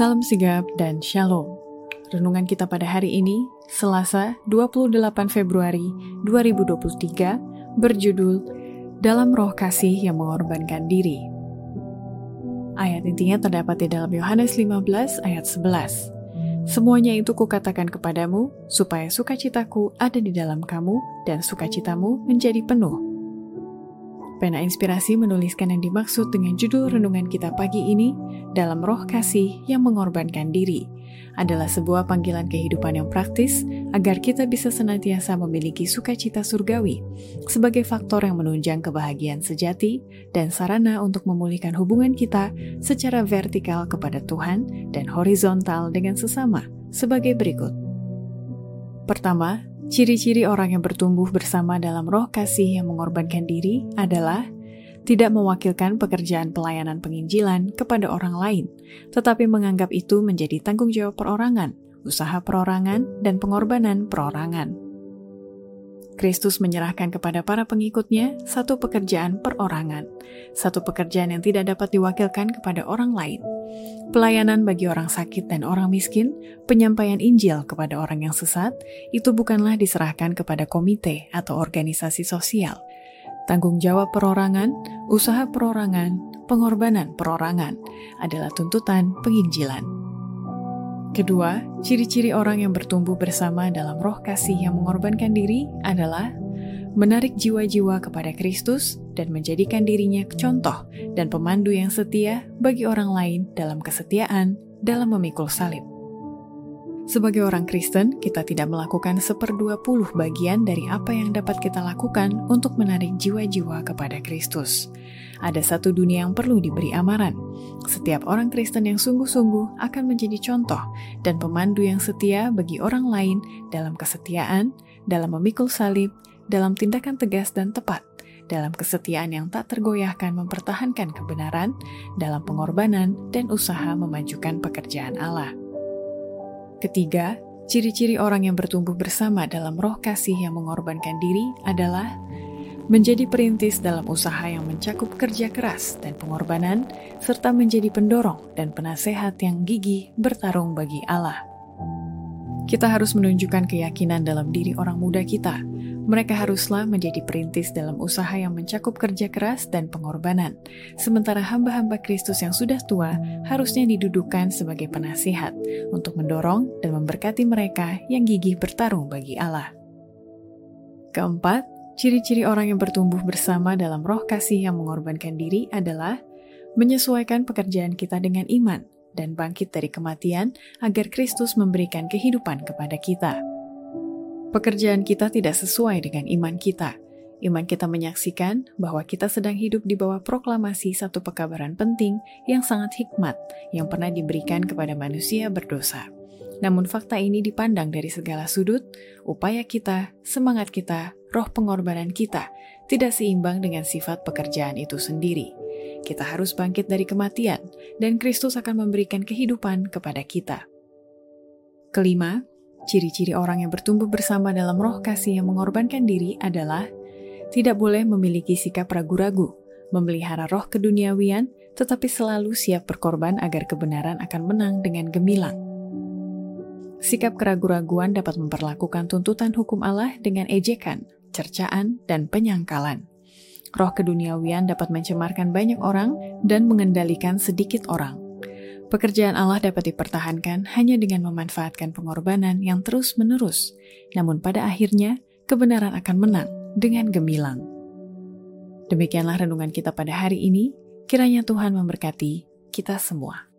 Salam sigap dan shalom. Renungan kita pada hari ini, Selasa 28 Februari 2023, berjudul Dalam Roh Kasih yang Mengorbankan Diri. Ayat intinya terdapat di dalam Yohanes 15 ayat 11. Semuanya itu kukatakan kepadamu, supaya sukacitaku ada di dalam kamu, dan sukacitamu menjadi penuh. Pena Inspirasi menuliskan yang dimaksud dengan judul renungan kita pagi ini dalam roh kasih yang mengorbankan diri adalah sebuah panggilan kehidupan yang praktis agar kita bisa senantiasa memiliki sukacita surgawi sebagai faktor yang menunjang kebahagiaan sejati dan sarana untuk memulihkan hubungan kita secara vertikal kepada Tuhan dan horizontal dengan sesama sebagai berikut. Pertama, Ciri-ciri orang yang bertumbuh bersama dalam roh kasih yang mengorbankan diri adalah tidak mewakilkan pekerjaan pelayanan penginjilan kepada orang lain, tetapi menganggap itu menjadi tanggung jawab perorangan, usaha perorangan, dan pengorbanan perorangan. Kristus menyerahkan kepada para pengikutnya satu pekerjaan perorangan, satu pekerjaan yang tidak dapat diwakilkan kepada orang lain. Pelayanan bagi orang sakit dan orang miskin, penyampaian Injil kepada orang yang sesat, itu bukanlah diserahkan kepada komite atau organisasi sosial. Tanggung jawab perorangan, usaha perorangan, pengorbanan perorangan adalah tuntutan penginjilan. Kedua, ciri-ciri orang yang bertumbuh bersama dalam roh kasih yang mengorbankan diri adalah menarik jiwa-jiwa kepada Kristus dan menjadikan dirinya contoh dan pemandu yang setia bagi orang lain dalam kesetiaan dalam memikul salib. Sebagai orang Kristen, kita tidak melakukan seperdua puluh bagian dari apa yang dapat kita lakukan untuk menarik jiwa-jiwa kepada Kristus. Ada satu dunia yang perlu diberi amaran. Setiap orang Kristen yang sungguh-sungguh akan menjadi contoh dan pemandu yang setia bagi orang lain dalam kesetiaan, dalam memikul salib, dalam tindakan tegas dan tepat, dalam kesetiaan yang tak tergoyahkan mempertahankan kebenaran, dalam pengorbanan dan usaha memajukan pekerjaan Allah. Ketiga, ciri-ciri orang yang bertumbuh bersama dalam roh kasih yang mengorbankan diri adalah menjadi perintis dalam usaha yang mencakup kerja keras dan pengorbanan, serta menjadi pendorong dan penasehat yang gigih bertarung bagi Allah. Kita harus menunjukkan keyakinan dalam diri orang muda kita. Mereka haruslah menjadi perintis dalam usaha yang mencakup kerja keras dan pengorbanan, sementara hamba-hamba Kristus yang sudah tua harusnya didudukan sebagai penasihat untuk mendorong dan memberkati mereka yang gigih bertarung bagi Allah. Keempat, ciri-ciri orang yang bertumbuh bersama dalam roh kasih yang mengorbankan diri adalah menyesuaikan pekerjaan kita dengan iman dan bangkit dari kematian agar Kristus memberikan kehidupan kepada kita. Pekerjaan kita tidak sesuai dengan iman kita. Iman kita menyaksikan bahwa kita sedang hidup di bawah proklamasi satu pekabaran penting yang sangat hikmat yang pernah diberikan kepada manusia berdosa. Namun fakta ini dipandang dari segala sudut, upaya kita, semangat kita, roh pengorbanan kita tidak seimbang dengan sifat pekerjaan itu sendiri. Kita harus bangkit dari kematian, dan Kristus akan memberikan kehidupan kepada kita. Kelima, Ciri-ciri orang yang bertumbuh bersama dalam roh kasih yang mengorbankan diri adalah tidak boleh memiliki sikap ragu-ragu, memelihara roh keduniawian, tetapi selalu siap berkorban agar kebenaran akan menang dengan gemilang. Sikap keraguan-raguan dapat memperlakukan tuntutan hukum Allah dengan ejekan, cercaan, dan penyangkalan. Roh keduniawian dapat mencemarkan banyak orang dan mengendalikan sedikit orang. Pekerjaan Allah dapat dipertahankan hanya dengan memanfaatkan pengorbanan yang terus-menerus, namun pada akhirnya kebenaran akan menang dengan gemilang. Demikianlah renungan kita pada hari ini. Kiranya Tuhan memberkati kita semua.